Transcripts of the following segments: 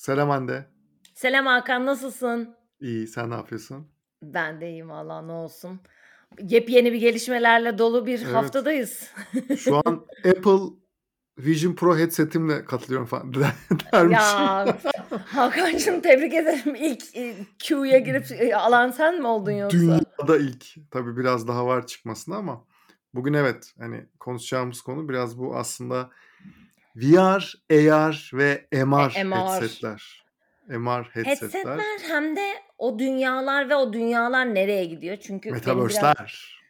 Selam Hande. Selam Hakan, nasılsın? İyi, sen ne yapıyorsun? Ben de iyiyim valla ne olsun. Yepyeni bir gelişmelerle dolu bir Evet. haftadayız. Şu an Apple Vision Pro headsetimle katılıyorum falan dermişim. Ya Hakan'cığım tebrik ederim. İlk Q'ya girip e, alan sen mi oldun yoksa? Dünyada ilk. Tabii biraz daha var çıkmasına ama bugün evet hani konuşacağımız konu biraz bu aslında VR, AR ve MR, E, MR. headsetler. MR headsetler. Headsetler hem de o dünyalar ve o dünyalar nereye gidiyor? Çünkü Metaverse'ler.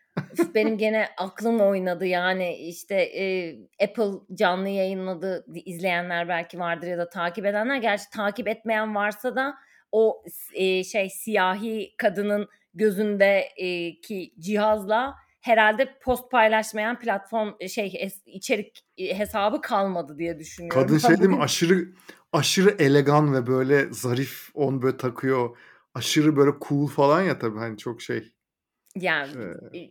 Benim gene aklım oynadı yani işte e, Apple canlı yayınladı izleyenler belki vardır ya da takip edenler gerçi takip etmeyen varsa da o e, şey siyahi kadının gözündeki cihazla herhalde post paylaşmayan platform e, şey içerik e, hesabı kalmadı diye düşünüyorum. Kadın şey değil mi aşırı aşırı elegan ve böyle zarif on böyle takıyor. Aşırı böyle cool falan ya tabii hani çok şey. yani Ee,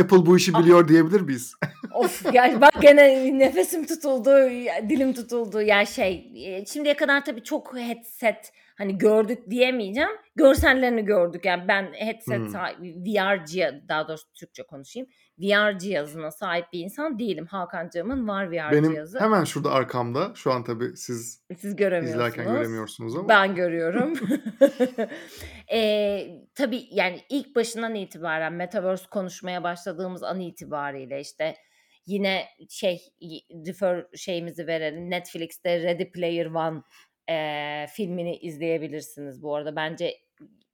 Apple bu işi ah, biliyor diyebilir miyiz? Of yani bak gene nefesim tutuldu, dilim tutuldu. Ya şey e, şimdiye kadar tabii çok headset hani gördük diyemeyeceğim. Görsellerini gördük. Yani ben headset Hmm. sahibi, VR cihaz daha doğrusu Türkçe konuşayım. VR cihazına sahip bir insan değilim. Hakan'cığımın var VR Benim cihazı. hemen şurada arkamda. Şu an tabii siz Siz izlerken göremiyorsunuz. göremiyorsunuz ama. Ben görüyorum. Eee tabii yani ilk başından itibaren Metaverse konuşmaya başladığımız an itibariyle işte yine şey refer şeyimizi verelim. Netflix'te Ready Player One eee, filmini izleyebilirsiniz bu arada. Bence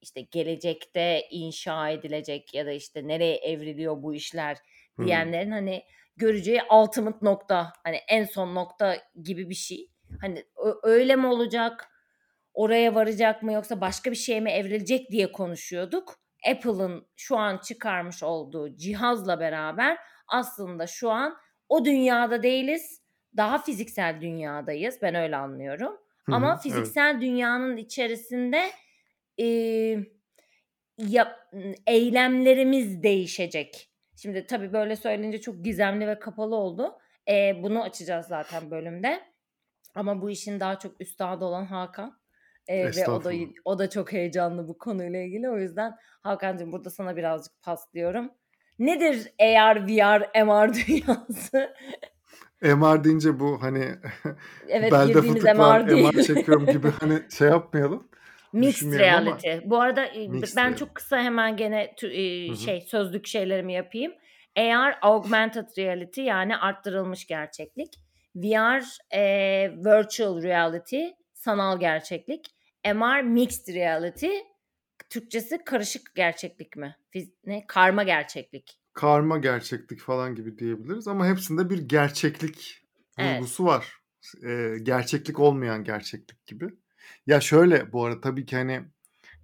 işte gelecekte inşa edilecek ya da işte nereye evriliyor bu işler Hmm. diyenlerin hani göreceği ultimate nokta hani en son nokta gibi bir şey. Hani öyle mi olacak? Oraya varacak mı yoksa başka bir şeye mi evrilecek diye konuşuyorduk. Apple'ın şu an çıkarmış olduğu cihazla beraber aslında şu an o dünyada değiliz. Daha fiziksel dünyadayız. Ben öyle anlıyorum. Hı Ama hı, evet. fiziksel dünyanın içerisinde e, ya- eylemlerimiz değişecek. Şimdi tabii böyle söyleyince çok gizemli ve kapalı oldu. E, bunu açacağız zaten bölümde. Ama bu işin daha çok üstadı olan Hakan. E, ve o da o da çok heyecanlı bu konuyla ilgili. O yüzden Hakan'cığım burada sana birazcık paslıyorum. Nedir AR, VR, MR dünyası? MR deyince bu hani Evet belde fıtık var, MR değil. MR çekiyorum gibi hani şey yapmayalım. Mixed Düşünmeyelim ama reality. Bu arada e, mixed ben reality. çok kısa hemen gene tü- e, şey sözlük şeylerimi yapayım. AR augmented reality yani arttırılmış gerçeklik. VR e, virtual reality sanal gerçeklik. MR mixed reality Türkçesi karışık gerçeklik mi? Fiz- ne? Karma gerçeklik. Karma gerçeklik falan gibi diyebiliriz ama hepsinde bir gerçeklik Evet. vurgusu var. Ee, gerçeklik olmayan gerçeklik gibi. Ya şöyle bu arada tabii ki hani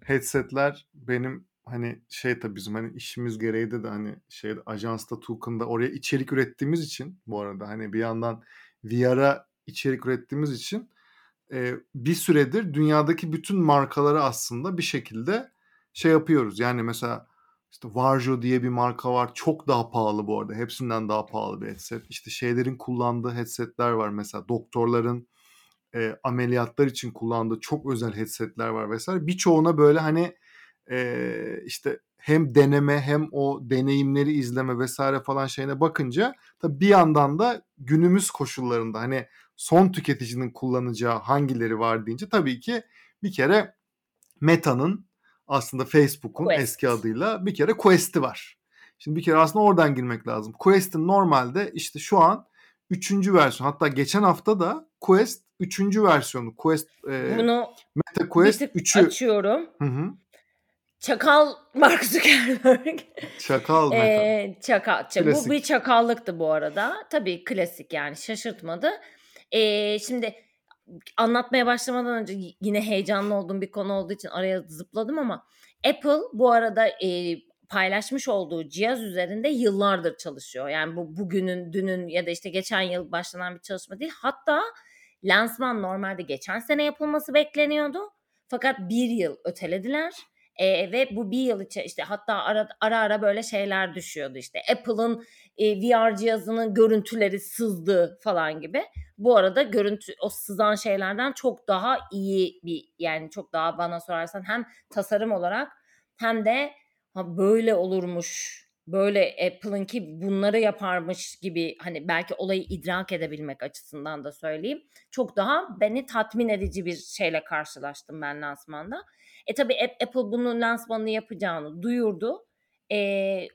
headsetler benim hani şey tabii bizim hani işimiz gereği de de hani şey ajansta Tuğkan'da oraya içerik ürettiğimiz için bu arada hani bir yandan VR'a içerik ürettiğimiz için e, bir süredir dünyadaki bütün markaları aslında bir şekilde şey yapıyoruz. Yani mesela işte Varjo diye bir marka var. Çok daha pahalı bu arada. Hepsinden daha pahalı bir headset. İşte şeylerin kullandığı headsetler var mesela. Doktorların e, ameliyatlar için kullandığı çok özel headsetler var vesaire. Birçoğuna böyle hani e, işte hem deneme hem o deneyimleri izleme vesaire falan şeyine bakınca tabii bir yandan da günümüz koşullarında hani son tüketicinin kullanacağı hangileri var deyince tabii ki bir kere Meta'nın aslında Facebook'un eski Quest. adıyla bir kere Quest'i var. Şimdi bir kere aslında oradan girmek lazım. Quest'in normalde işte şu an üçüncü versiyon hatta geçen hafta da Quest üçüncü versiyonu Quest e, Bunu Meta Quest tık 3'ü açıyorum. hı hı, Çakal Mark Zuckerberg. Çakal Meta. Ee, çakal, ça- bu bir Klasik. çakallıktı bu arada. Tabii klasik yani şaşırtmadı. Ee, şimdi anlatmaya başlamadan önce yine heyecanlı olduğum bir konu olduğu için araya zıpladım ama Apple bu arada e, paylaşmış olduğu cihaz üzerinde yıllardır çalışıyor. Yani bu bugünün, dünün ya da işte geçen yıl başlanan bir çalışma değil. Hatta lansman normalde geçen sene yapılması bekleniyordu. Fakat bir yıl ötelediler. E, ve bu bir yıl içi işte hatta ara, ara ara böyle şeyler düşüyordu işte Apple'ın e, VR cihazının görüntüleri sızdı falan gibi. Bu arada görüntü o sızan şeylerden çok daha iyi bir yani çok daha bana sorarsan hem tasarım olarak hem de ha böyle olurmuş böyle Apple'ınki bunları yaparmış gibi hani belki olayı idrak edebilmek açısından da söyleyeyim. Çok daha beni tatmin edici bir şeyle karşılaştım ben lansmanda. E tabi Apple bunun lansmanını yapacağını duyurdu. E,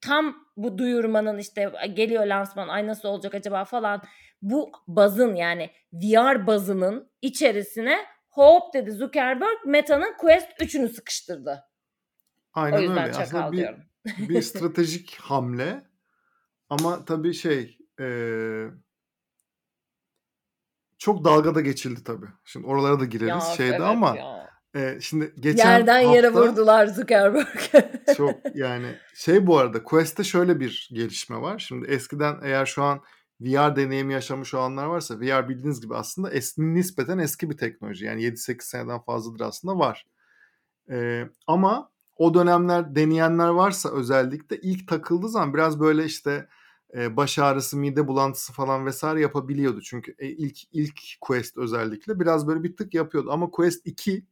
tam bu duyurmanın işte geliyor lansman ay nasıl olacak acaba falan bu bazın yani VR bazının içerisine hop dedi Zuckerberg Meta'nın Quest 3'ünü sıkıştırdı. Aynen o yüzden öyle. Aslında bir, diyorum. bir stratejik hamle ama tabii şey e, çok dalgada geçildi tabii. Şimdi oralara da gireriz ya, şeyde evet ama ya. E, şimdi geçen Yerden hafta, yere vurdular Zuckerberg. çok yani şey bu arada Quest'te şöyle bir gelişme var. Şimdi eskiden eğer şu an VR deneyimi yaşamış olanlar varsa VR bildiğiniz gibi aslında eski, nispeten eski bir teknoloji. Yani 7-8 seneden fazladır aslında var. Ee, ama o dönemler deneyenler varsa özellikle ilk takıldığı zaman biraz böyle işte e, baş ağrısı, mide bulantısı falan vesaire yapabiliyordu. Çünkü e, ilk ilk Quest özellikle biraz böyle bir tık yapıyordu. Ama Quest 2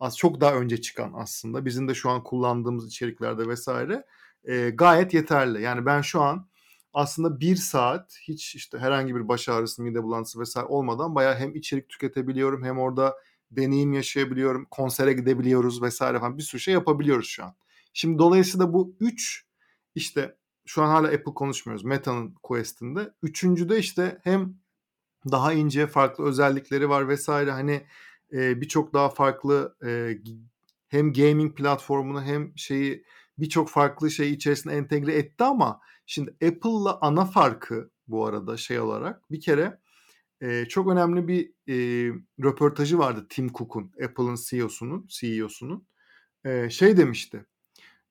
az çok daha önce çıkan aslında. Bizim de şu an kullandığımız içeriklerde vesaire e, gayet yeterli. Yani ben şu an aslında bir saat hiç işte herhangi bir baş ağrısı, mide bulantısı vesaire olmadan bayağı hem içerik tüketebiliyorum hem orada deneyim yaşayabiliyorum, konsere gidebiliyoruz vesaire falan bir sürü şey yapabiliyoruz şu an. Şimdi dolayısıyla bu üç işte şu an hala Apple konuşmuyoruz. Meta'nın Quest'inde. Üçüncüde işte hem daha ince farklı özellikleri var vesaire hani e, birçok daha farklı e, hem gaming platformunu hem şeyi birçok farklı şey içerisine entegre etti ama şimdi Apple'la ana farkı bu arada şey olarak bir kere e, çok önemli bir e, röportajı vardı Tim Cook'un Apple'ın CEO'sunun CEO'sunun e, şey demişti.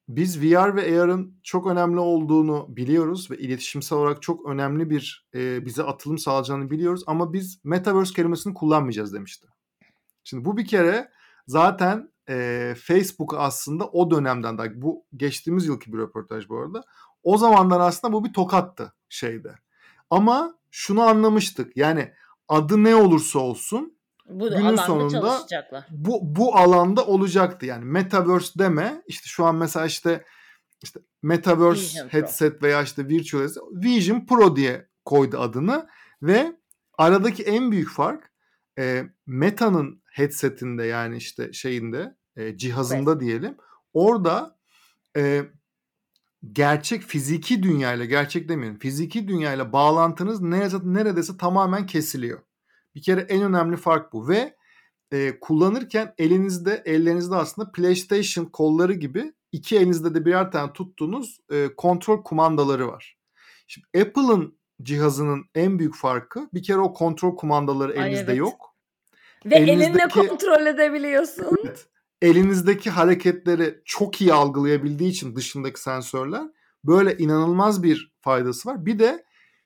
Biz VR ve AR'ın çok önemli olduğunu biliyoruz ve iletişimsel olarak çok önemli bir e, bize atılım sağlayacağını biliyoruz ama biz metaverse kelimesini kullanmayacağız demişti. Şimdi bu bir kere zaten e, Facebook aslında o dönemden da bu geçtiğimiz yılki bir röportaj bu arada. O zamandan aslında bu bir tokattı şeyde. Ama şunu anlamıştık. Yani adı ne olursa olsun bu günün sonunda bu bu alanda olacaktı. Yani metaverse deme. İşte şu an mesela işte işte metaverse Vision headset Pro. veya işte virtual headset Vision Pro diye koydu adını ve aradaki en büyük fark e, Meta'nın headsetinde yani işte şeyinde e, cihazında evet. diyelim. Orada e, gerçek fiziki dünyayla gerçek demeyelim fiziki dünyayla bağlantınız neredeyse, neredeyse tamamen kesiliyor. Bir kere en önemli fark bu ve e, kullanırken elinizde ellerinizde aslında PlayStation kolları gibi iki elinizde de birer tane tuttuğunuz e, kontrol kumandaları var. Şimdi Apple'ın cihazının en büyük farkı bir kere o kontrol kumandaları elinizde evet. yok. Ve elinizdeki, elinle kontrol edebiliyorsun. Evet elinizdeki hareketleri çok iyi algılayabildiği için dışındaki sensörler böyle inanılmaz bir faydası var. Bir de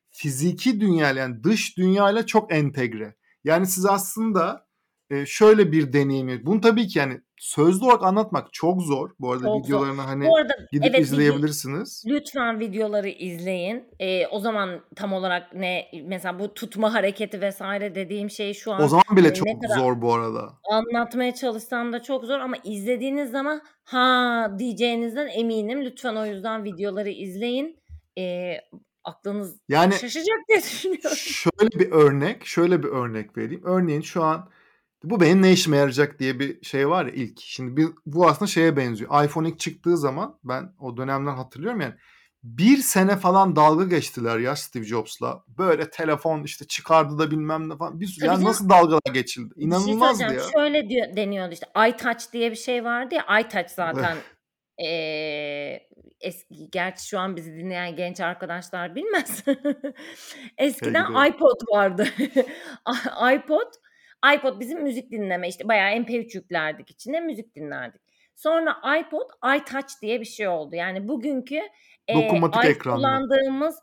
fiziki dünya yani dış dünyayla çok entegre. Yani siz aslında e, şöyle bir deneyim. Bunu tabii ki yani sözlü olarak anlatmak çok zor. Bu arada çok videolarını zor. hani Bu arada, gidip evet, izleyebilirsiniz. Lütfen videoları izleyin. Ee, o zaman tam olarak ne mesela bu tutma hareketi vesaire dediğim şey şu an O zaman bile çok zor bu arada. Anlatmaya çalışsam da çok zor ama izlediğiniz zaman ha diyeceğinizden eminim. Lütfen o yüzden videoları izleyin. Ee, aklınız yani, şaşacak diye düşünüyorum. Şöyle bir örnek, şöyle bir örnek vereyim. Örneğin şu an bu benim ne işime yarayacak diye bir şey var ya ilk. Şimdi bir, bu aslında şeye benziyor. iPhone ilk çıktığı zaman ben o dönemler hatırlıyorum yani bir sene falan dalga geçtiler ya Steve Jobs'la. Böyle telefon işte çıkardı da bilmem ne falan. Bir sürü, yani nasıl dalgalar geçildi. İnanılmazdı şey ya. Şöyle diyor, deniyordu işte iTouch diye bir şey vardı ya. iTouch zaten ee, eski gerçi şu an bizi dinleyen genç arkadaşlar bilmez. Eskiden iPod vardı. iPod iPod bizim müzik dinleme işte bayağı MP3 yüklerdik içine müzik dinlerdik. Sonra iPod iTouch diye bir şey oldu. Yani bugünkü Dokunmatik e, kullandığımız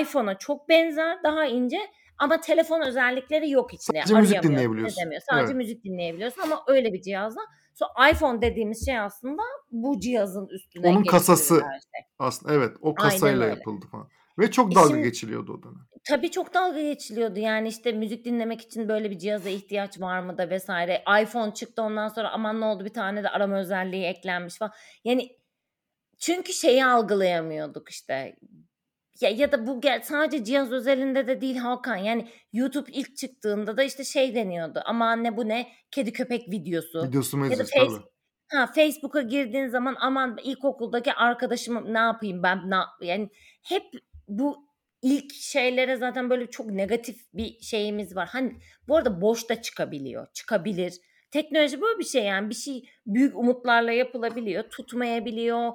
iPhone'a çok benzer daha ince ama telefon özellikleri yok içinde. Sadece müzik dinleyebiliyorsun. edemiyorsun. Sadece Evet. müzik dinleyebiliyorsun ama öyle bir cihazla. So, iPhone dediğimiz şey aslında bu cihazın üstüne Onun kasası şey. aslında evet o kasayla yapıldı falan. Ve çok E dalga şimdi geçiliyordu o dönem. Tabii çok dalga geçiliyordu. Yani işte müzik dinlemek için böyle bir cihaza ihtiyaç var mı da vesaire. iPhone çıktı ondan sonra aman ne oldu bir tane de arama özelliği eklenmiş falan. Yani çünkü şeyi algılayamıyorduk işte. Ya, ya da bu sadece cihaz özelinde de değil Hakan. Yani YouTube ilk çıktığında da işte şey deniyordu. Aman ne bu ne? Kedi köpek videosu. Videosu mu Ya da Face, tabii. ha Facebook'a girdiğin zaman aman ilkokuldaki arkadaşımı ne yapayım ben ne yani hep bu ilk şeylere zaten böyle çok negatif bir şeyimiz var. Hani bu arada boş da çıkabiliyor. Çıkabilir. Teknoloji böyle bir şey yani bir şey büyük umutlarla yapılabiliyor, tutmayabiliyor.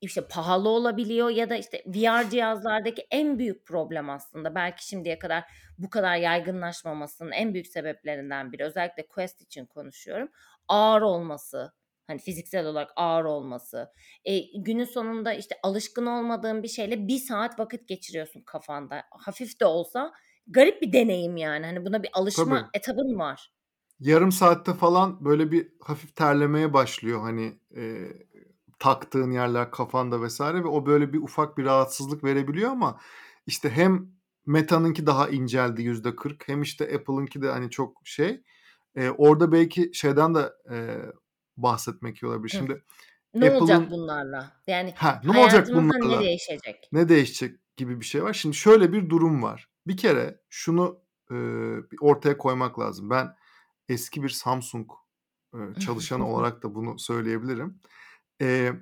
işte pahalı olabiliyor ya da işte VR cihazlardaki en büyük problem aslında belki şimdiye kadar bu kadar yaygınlaşmamasının en büyük sebeplerinden biri özellikle Quest için konuşuyorum. Ağır olması. Hani fiziksel olarak ağır olması. E, günün sonunda işte alışkın olmadığın bir şeyle bir saat vakit geçiriyorsun kafanda. Hafif de olsa garip bir deneyim yani. Hani buna bir alışma Tabii. etabın var. Yarım saatte falan böyle bir hafif terlemeye başlıyor hani e, taktığın yerler kafanda vesaire ve o böyle bir ufak bir rahatsızlık verebiliyor ama işte hem Meta'nınki daha inceldi yüzde 40 hem işte Apple'ınki de hani çok şey. E, orada belki şeyden de e, bahsetmek iyi olabilir. Şimdi Ne olacak bunlarla? Yani ha ne olacak hayatımızda ne bunlarla? değişecek? Ne değişecek gibi bir şey var. Şimdi şöyle bir durum var. Bir kere şunu e, ortaya koymak lazım. Ben eski bir Samsung e, çalışanı olarak da bunu söyleyebilirim. E,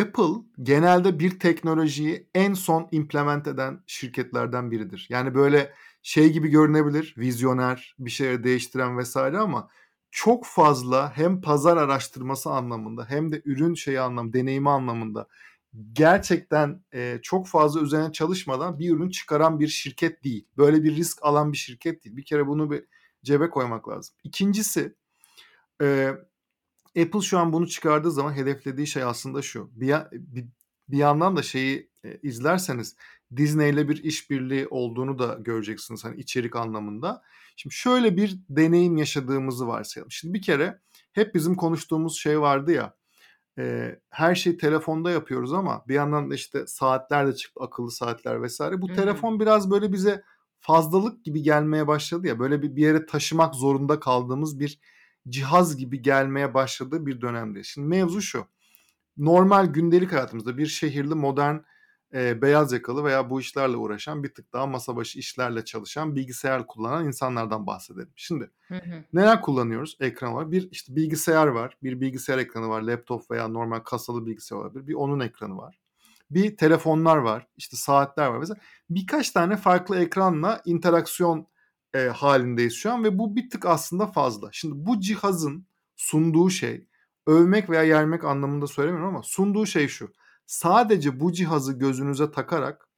Apple genelde bir teknolojiyi en son implement eden şirketlerden biridir. Yani böyle şey gibi görünebilir, vizyoner, bir şeyleri değiştiren vesaire ama çok fazla hem pazar araştırması anlamında hem de ürün şeyi anlamında, deneyimi anlamında gerçekten e, çok fazla üzerine çalışmadan bir ürün çıkaran bir şirket değil. Böyle bir risk alan bir şirket değil. Bir kere bunu bir cebe koymak lazım. İkincisi e, Apple şu an bunu çıkardığı zaman hedeflediği şey aslında şu. Bir, bir, bir yandan da şeyi e, izlerseniz Disney ile bir işbirliği olduğunu da göreceksiniz hani içerik anlamında. Şimdi şöyle bir deneyim yaşadığımızı varsayalım. Şimdi bir kere hep bizim konuştuğumuz şey vardı ya. e, her şeyi telefonda yapıyoruz ama bir yandan da işte saatler de çıktı akıllı saatler vesaire. Bu Hı hı. telefon biraz böyle bize fazlalık gibi gelmeye başladı ya. Böyle bir, bir yere taşımak zorunda kaldığımız bir cihaz gibi gelmeye başladığı bir dönemde. Şimdi mevzu şu. Normal gündelik hayatımızda bir şehirli modern e, beyaz yakalı veya bu işlerle uğraşan bir tık daha masa başı işlerle çalışan bilgisayar kullanan insanlardan bahsedelim. Şimdi Hı hı. neler kullanıyoruz ekran var? Bir işte bilgisayar var. Bir bilgisayar ekranı var. Laptop veya normal kasalı bilgisayar olabilir. Bir onun ekranı var. Bir telefonlar var. işte saatler var. Mesela birkaç tane farklı ekranla interaksiyon e, halindeyiz şu an ve bu bir tık aslında fazla. Şimdi bu cihazın sunduğu şey övmek veya yermek anlamında söylemiyorum ama sunduğu şey şu. Sadece bu cihazı gözünüze takarak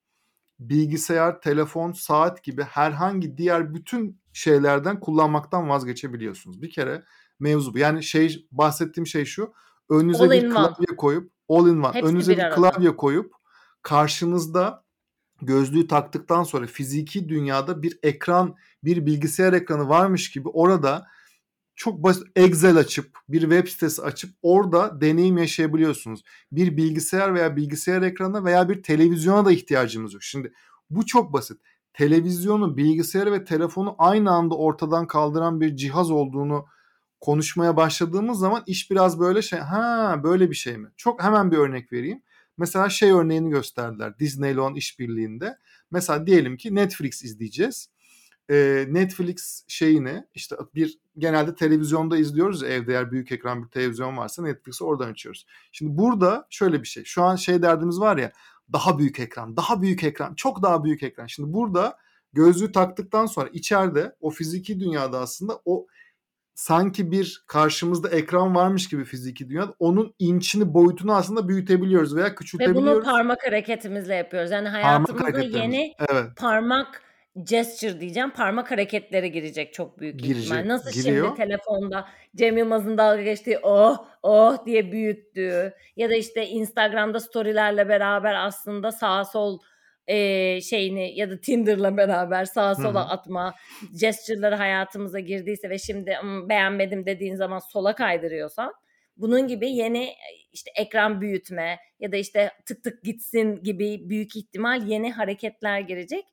bilgisayar, telefon, saat gibi herhangi diğer bütün şeylerden kullanmaktan vazgeçebiliyorsunuz. Bir kere mevzu bu. Yani şey bahsettiğim şey şu. Önünüze All bir in one. klavye koyup all in one. Hepsi Önünüze bir bir klavye koyup karşınızda gözlüğü taktıktan sonra fiziki dünyada bir ekran, bir bilgisayar ekranı varmış gibi orada çok basit Excel açıp bir web sitesi açıp orada deneyim yaşayabiliyorsunuz. Bir bilgisayar veya bilgisayar ekranına veya bir televizyona da ihtiyacımız yok. Şimdi bu çok basit. Televizyonu, bilgisayarı ve telefonu aynı anda ortadan kaldıran bir cihaz olduğunu konuşmaya başladığımız zaman iş biraz böyle şey ha böyle bir şey mi? Çok hemen bir örnek vereyim. Mesela şey örneğini gösterdiler Disney ile olan işbirliğinde. Mesela diyelim ki Netflix izleyeceğiz. Ee, Netflix şeyini işte bir genelde televizyonda izliyoruz ya, evde eğer büyük ekran bir televizyon varsa Netflix'i oradan açıyoruz. Şimdi burada şöyle bir şey. Şu an şey derdimiz var ya daha büyük ekran, daha büyük ekran, çok daha büyük ekran. Şimdi burada gözlüğü taktıktan sonra içeride o fiziki dünyada aslında o sanki bir karşımızda ekran varmış gibi fiziki dünyada onun inçini boyutunu aslında büyütebiliyoruz veya Ve bunu küçültebiliyoruz. parmak hareketimizle yapıyoruz. Yani Parmak hareketlerimiz. yeni Evet. parmak gesture diyeceğim. Parmak hareketleri girecek çok büyük ihtimal. Girecek. Nasıl Giriyor. şimdi telefonda Cem Yılmaz'ın dalga geçtiği oh oh diye büyüttüğü ya da işte Instagram'da storylerle beraber aslında sağa sol eee, şeyini ya da Tinder'la beraber sağa sola hı. atma, gesture'ları hayatımıza girdiyse ve şimdi, beğenmedim dediğin zaman sola kaydırıyorsan bunun gibi yeni, işte, ekran büyütme ya da, işte, tık tık gitsin gibi büyük ihtimal yeni hareketler girecek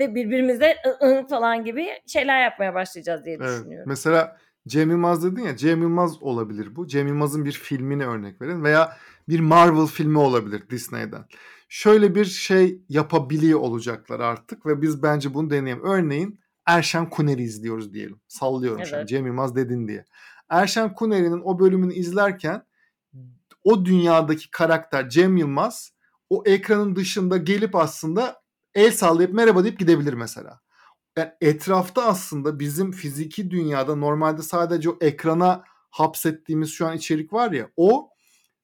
ve birbirimize ı ı falan gibi şeyler yapmaya başlayacağız diye Evet. düşünüyorum. Mesela Cem Yılmaz dedin ya, Cem Yılmaz olabilir bu. Cem Yılmaz'ın bir filmine örnek verin veya bir Marvel filmi olabilir Disney'den. Şöyle bir şey yapabiliyor olacaklar artık ve biz bence bunu deneyelim. Örneğin Erşen Kuner'i izliyoruz diyelim. Sallıyorum Evet. Cem Yılmaz dedin diye. Erşen Kuner'in o bölümünü izlerken o dünyadaki karakter Cem Yılmaz o ekranın dışında gelip aslında el sallayıp merhaba deyip gidebilir mesela. Yani etrafta aslında bizim fiziki dünyada normalde sadece o ekrana hapsettiğimiz şu an içerik var ya o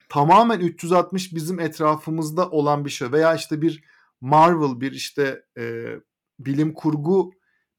tamamen 360 bizim etrafımızda olan bir şey veya işte bir Marvel bir işte e, bilim kurgu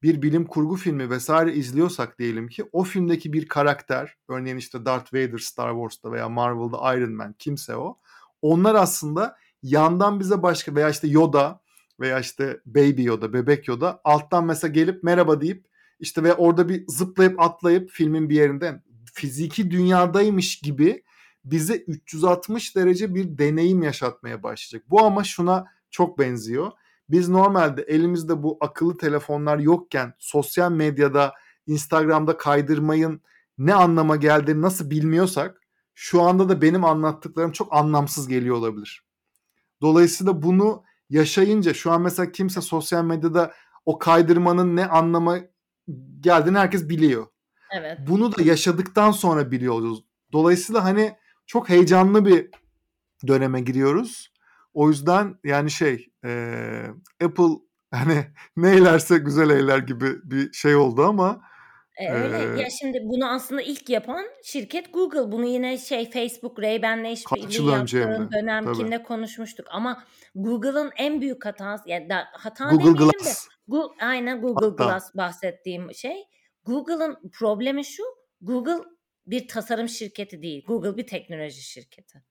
bir bilim kurgu filmi vesaire izliyorsak diyelim ki o filmdeki bir karakter örneğin işte Darth Vader Star Wars'ta veya Marvel'da Iron Man kimse o onlar aslında yandan bize başka veya işte Yoda veya işte Baby Yoda, Bebek Yoda alttan mesela gelip merhaba deyip işte ve orada bir zıplayıp atlayıp filmin bir yerinden fiziki dünyadaymış gibi bize 360 derece bir deneyim yaşatmaya başlayacak. Bu ama şuna çok benziyor. Biz normalde elimizde bu akıllı telefonlar yokken sosyal medyada Instagram'da kaydırmayın ne anlama geldiğini nasıl bilmiyorsak şu anda da benim anlattıklarım çok anlamsız geliyor olabilir. Dolayısıyla bunu yaşayınca şu an mesela kimse sosyal medyada o kaydırmanın ne anlama geldiğini herkes biliyor. Evet. Bunu da yaşadıktan sonra biliyoruz. Dolayısıyla hani çok heyecanlı bir döneme giriyoruz. O yüzden yani şey e, Apple hani ne eylerse güzel eyler gibi bir şey oldu ama E, öyle. Ya şimdi bunu aslında ilk yapan şirket Google. Bunu yine şey Facebook Ray-Ban'le kaç işbirliği yıl önce hem yaptığın de tabii. dönemkinde konuşmuştuk. Ama Google'ın en büyük hatası, yani da, hata Google demeyelim de Glass Gu- aynen Google hatta Glass bahsettiğim şey. Google'ın problemi şu. Google bir tasarım şirketi değil. Google bir teknoloji şirketi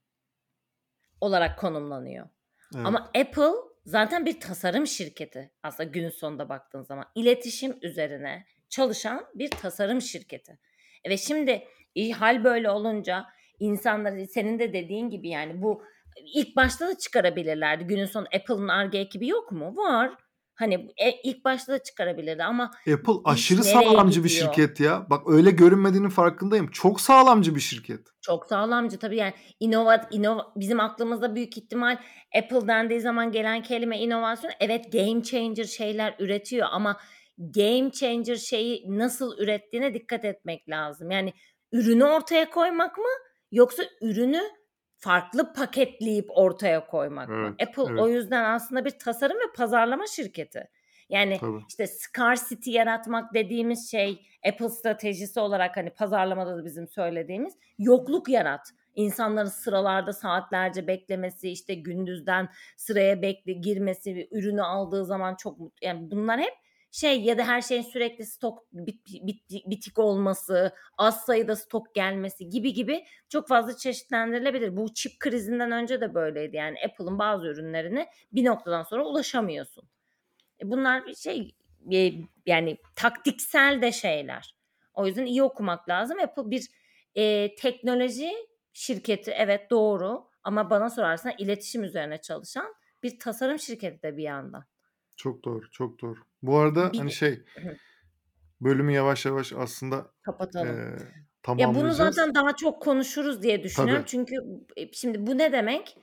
olarak konumlanıyor. evet Ama Apple zaten bir tasarım şirketi aslında günün sonunda baktığın zaman. iletişim üzerine çalışan bir tasarım şirketi. E Ve şimdi i- hal böyle olunca insanlar senin de dediğin gibi yani bu ilk başta da çıkarabilirlerdi. Günün sonu Apple'ın Ar-Ge ekibi yok mu? Var. Hani e, ilk başta da çıkarabilirdi ama Apple aşırı sağlamcı bir gidiyor? şirket ya. Bak öyle görünmediğinin farkındayım. Çok sağlamcı bir şirket. Çok sağlamcı tabii yani inovat inova bizim aklımızda büyük ihtimal Apple dendiği zaman gelen kelime inovasyon. Evet game changer şeyler üretiyor ama game changer şeyi nasıl ürettiğine dikkat etmek lazım. Yani ürünü ortaya koymak mı yoksa ürünü farklı paketleyip ortaya koymak mı? Evet, Apple evet o yüzden aslında bir tasarım ve pazarlama şirketi. Yani tabii. işte scarcity yaratmak dediğimiz şey Apple stratejisi olarak hani pazarlamada da bizim söylediğimiz yokluk yarat. İnsanların sıralarda saatlerce beklemesi, işte gündüzden sıraya bekle girmesi, ürünü aldığı zaman çok mutlu. Yani bunlar hep şey ya da her şeyin sürekli stok bit, bit, bitik olması, az sayıda stok gelmesi gibi gibi çok fazla çeşitlendirilebilir. Bu çip krizinden önce de böyleydi. Yani Apple'ın bazı ürünlerine bir noktadan sonra ulaşamıyorsun. E, Bunlar şey e, yani taktiksel de şeyler. O yüzden iyi okumak lazım. Apple bir e, teknoloji şirketi evet doğru ama bana sorarsan iletişim üzerine çalışan bir tasarım şirketi de bir yandan. Çok doğru, çok doğru. Bu arada Bir hani şey bölümü yavaş yavaş aslında kapatalım. e, Ya bunu tamamlayacağız. zaten daha çok konuşuruz diye düşünüyorum. Tabii. Çünkü e, şimdi bu ne demek?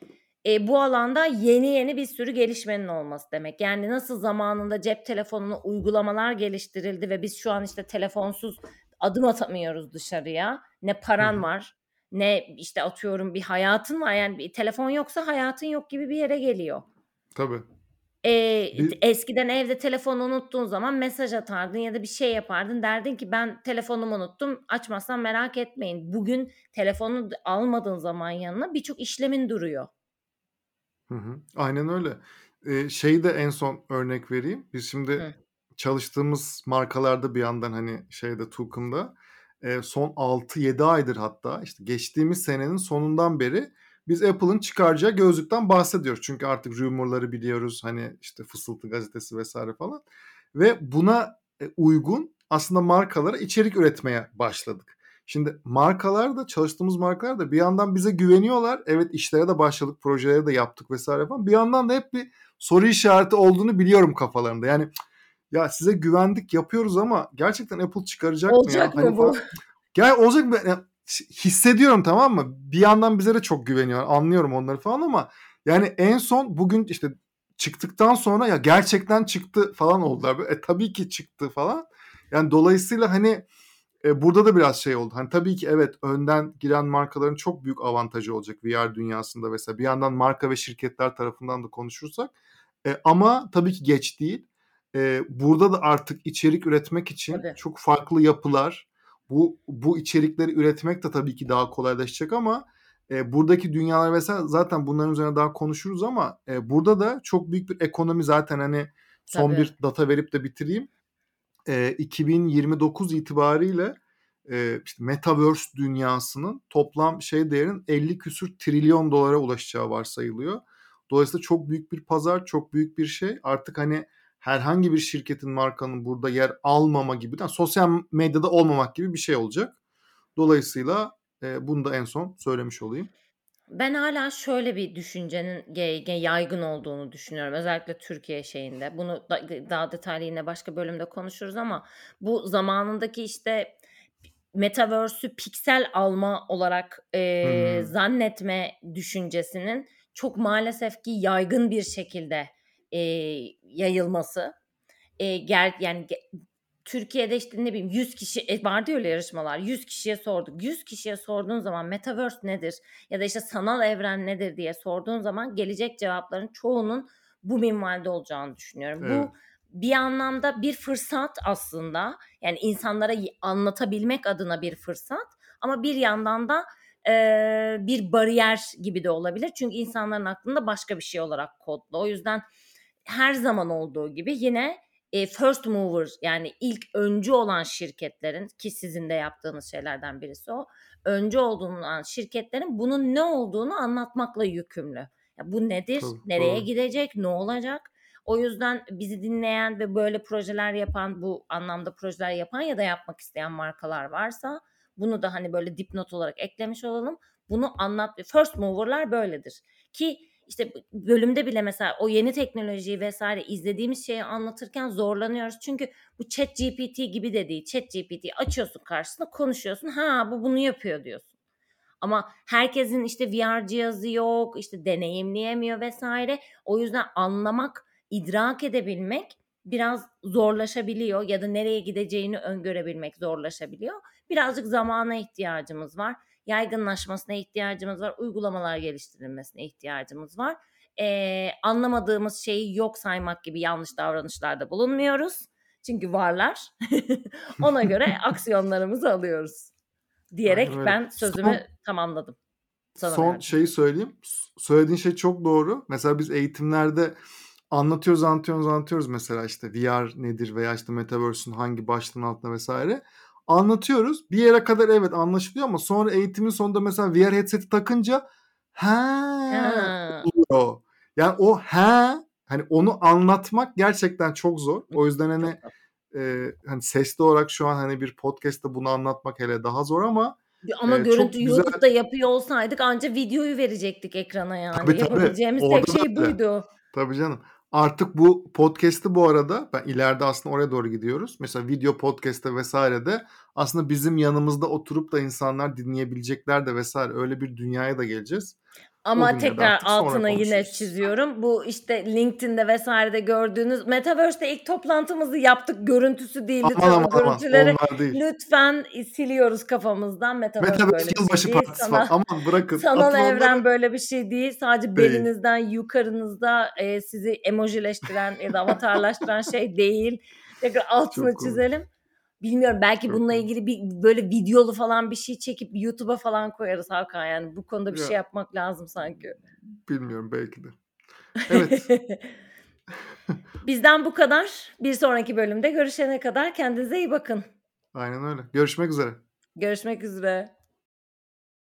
E, bu alanda yeni yeni bir sürü gelişmenin olması demek. Yani nasıl zamanında cep telefonuna uygulamalar geliştirildi ve biz şu an işte telefonsuz adım atamıyoruz dışarıya. Ne Hı paran hı. var, ne işte atıyorum bir hayatın var. Yani bir telefon yoksa hayatın yok gibi bir yere geliyor. Tabii. Ee, Bir, eskiden evde telefonu unuttuğun zaman mesaj atardın ya da bir şey yapardın. Derdin ki ben telefonumu unuttum. Açmazsan merak etmeyin. Bugün telefonu d- almadığın zaman yanına birçok işlemin duruyor. Hı hı. Aynen öyle. Ee, şeyi de en son örnek vereyim. Biz şimdi Hı. çalıştığımız markalarda bir yandan hani şeyde Tukum'da e, son 6-7 aydır hatta işte geçtiğimiz senenin sonundan beri biz Apple'ın çıkaracağı gözlükten bahsediyoruz. Çünkü artık rumorları biliyoruz. Hani işte Fısıltı gazetesi vesaire falan. Ve buna e, uygun aslında markalara içerik üretmeye başladık. Şimdi markalar da çalıştığımız markalar da bir yandan bize güveniyorlar. Evet işlere de başladık, projelere de yaptık vesaire falan. Bir yandan da hep bir soru işareti olduğunu biliyorum kafalarında. Yani ya size güvendik yapıyoruz ama gerçekten Apple çıkaracak olacak mı ya? Olacak mı hani bu? Gel olacak mı? Yani hissediyorum tamam mı? Bir yandan bize de çok güveniyor. Anlıyorum onları falan ama yani en son bugün işte çıktıktan sonra ya gerçekten çıktı falan oldular. E tabii ki çıktı falan. Yani dolayısıyla hani e, burada da biraz şey oldu. Hani tabii ki evet önden giren markaların çok büyük avantajı olacak VR dünyasında mesela. Bir yandan marka ve şirketler tarafından da konuşursak. E, ama tabii ki geç değil. E, burada da artık içerik üretmek için tabii. çok farklı yapılar, bu bu içerikleri üretmek de tabii ki daha kolaylaşacak ama e, buradaki dünyalar mesela zaten bunların üzerine daha konuşuruz ama e, burada da çok büyük bir ekonomi zaten hani son tabii. bir data verip de bitireyim. E, 2029 itibariyle e, işte metaverse dünyasının toplam şey değerinin 50 küsür trilyon dolara ulaşacağı varsayılıyor. Dolayısıyla çok büyük bir pazar, çok büyük bir şey. Artık hani herhangi bir şirketin markanın burada yer almama gibi, yani sosyal medyada olmamak gibi bir şey olacak. Dolayısıyla e, bunu da en son söylemiş olayım. Ben hala şöyle bir düşüncenin yaygın olduğunu düşünüyorum. Özellikle Türkiye şeyinde. Bunu da, daha detaylı yine başka bölümde konuşuruz ama bu zamanındaki işte metaverse'ü piksel alma olarak e, hmm. zannetme düşüncesinin çok maalesef ki yaygın bir şekilde e, yayılması. E, ger yani Türkiye'de işte ne bileyim 100 kişi e, vardı öyle yarışmalar. 100 kişiye sorduk. 100 kişiye sorduğun zaman metaverse nedir ya da işte sanal evren nedir diye sorduğun zaman gelecek cevapların çoğunun bu minvalde olacağını düşünüyorum. Evet. Bu bir anlamda bir fırsat aslında. Yani insanlara anlatabilmek adına bir fırsat ama bir yandan da e, bir bariyer gibi de olabilir. Çünkü insanların aklında başka bir şey olarak kodlu. O yüzden her zaman olduğu gibi yine e, first mover yani ilk öncü olan şirketlerin ki sizin de yaptığınız şeylerden birisi o. Öncü olduğundan şirketlerin bunun ne olduğunu anlatmakla yükümlü. Ya bu nedir? Tabii, nereye doğru. gidecek? Ne olacak? O yüzden bizi dinleyen ve böyle projeler yapan, bu anlamda projeler yapan ya da yapmak isteyen markalar varsa bunu da hani böyle dipnot olarak eklemiş olalım. Bunu anlat. First mover'lar böyledir. Ki işte bölümde bile mesela o yeni teknolojiyi vesaire izlediğimiz şeyi anlatırken zorlanıyoruz. Çünkü bu chat GPT gibi de değil. Chat GPT açıyorsun karşısında konuşuyorsun. Ha bu bunu yapıyor diyorsun. Ama herkesin işte VR cihazı yok, işte deneyimleyemiyor vesaire. O yüzden anlamak, idrak edebilmek biraz zorlaşabiliyor ya da nereye gideceğini öngörebilmek zorlaşabiliyor. Birazcık zamana ihtiyacımız var yaygınlaşmasına ihtiyacımız var. Uygulamalar geliştirilmesine ihtiyacımız var. Ee, anlamadığımız şeyi yok saymak gibi yanlış davranışlarda bulunmuyoruz. Çünkü varlar. Ona göre aksiyonlarımızı alıyoruz. Diyerek ben sözümü son, tamamladım. Sana son verdim. şeyi söyleyeyim. Söylediğin şey çok doğru. Mesela biz eğitimlerde anlatıyoruz, anlatıyoruz, anlatıyoruz mesela işte VR nedir veya işte Metaverse'ün hangi başlığın altında vesaire anlatıyoruz. Bir yere kadar evet anlaşılıyor ama sonra eğitimin sonunda mesela VR headset'i takınca ha oluyor. Yani o ha hani onu anlatmak gerçekten çok zor. O yüzden hani e, hani sesli olarak şu an hani bir podcast'te bunu anlatmak hele daha zor ama ama e, görüntü güzel... YouTube'da yapıyor olsaydık anca videoyu verecektik ekrana yani. Tabii, tabii. Yapabileceğimiz Orada tek şey buydu. Tabii canım. Artık bu podcast'i bu arada ben ileride aslında oraya doğru gidiyoruz. Mesela video podcast'te vesaire de aslında bizim yanımızda oturup da insanlar dinleyebilecekler de vesaire öyle bir dünyaya da geleceğiz. Ama tekrar altına yine çiziyorum. Bu işte LinkedIn'de vesairede gördüğünüz Metaverse'de ilk toplantımızı yaptık. Görüntüsü değil. Lütfen aman, aman, görüntüleri değil. lütfen siliyoruz kafamızdan. Metaverse, Metaverse böyle yılbaşı bir şey partisi Sana, Aman bırakın. Sanal evren böyle bir şey değil. Sadece değil. belinizden yukarınızda e, sizi emojileştiren ya da avatarlaştıran şey değil. Tekrar altını Çok çizelim. Cool. Bilmiyorum belki bununla ilgili bir böyle videolu falan bir şey çekip YouTube'a falan koyarız Hakan yani. Bu konuda bir ya, şey yapmak lazım sanki. Bilmiyorum belki de. Evet. Bizden bu kadar. Bir sonraki bölümde görüşene kadar kendinize iyi bakın. Aynen öyle. Görüşmek üzere. Görüşmek üzere.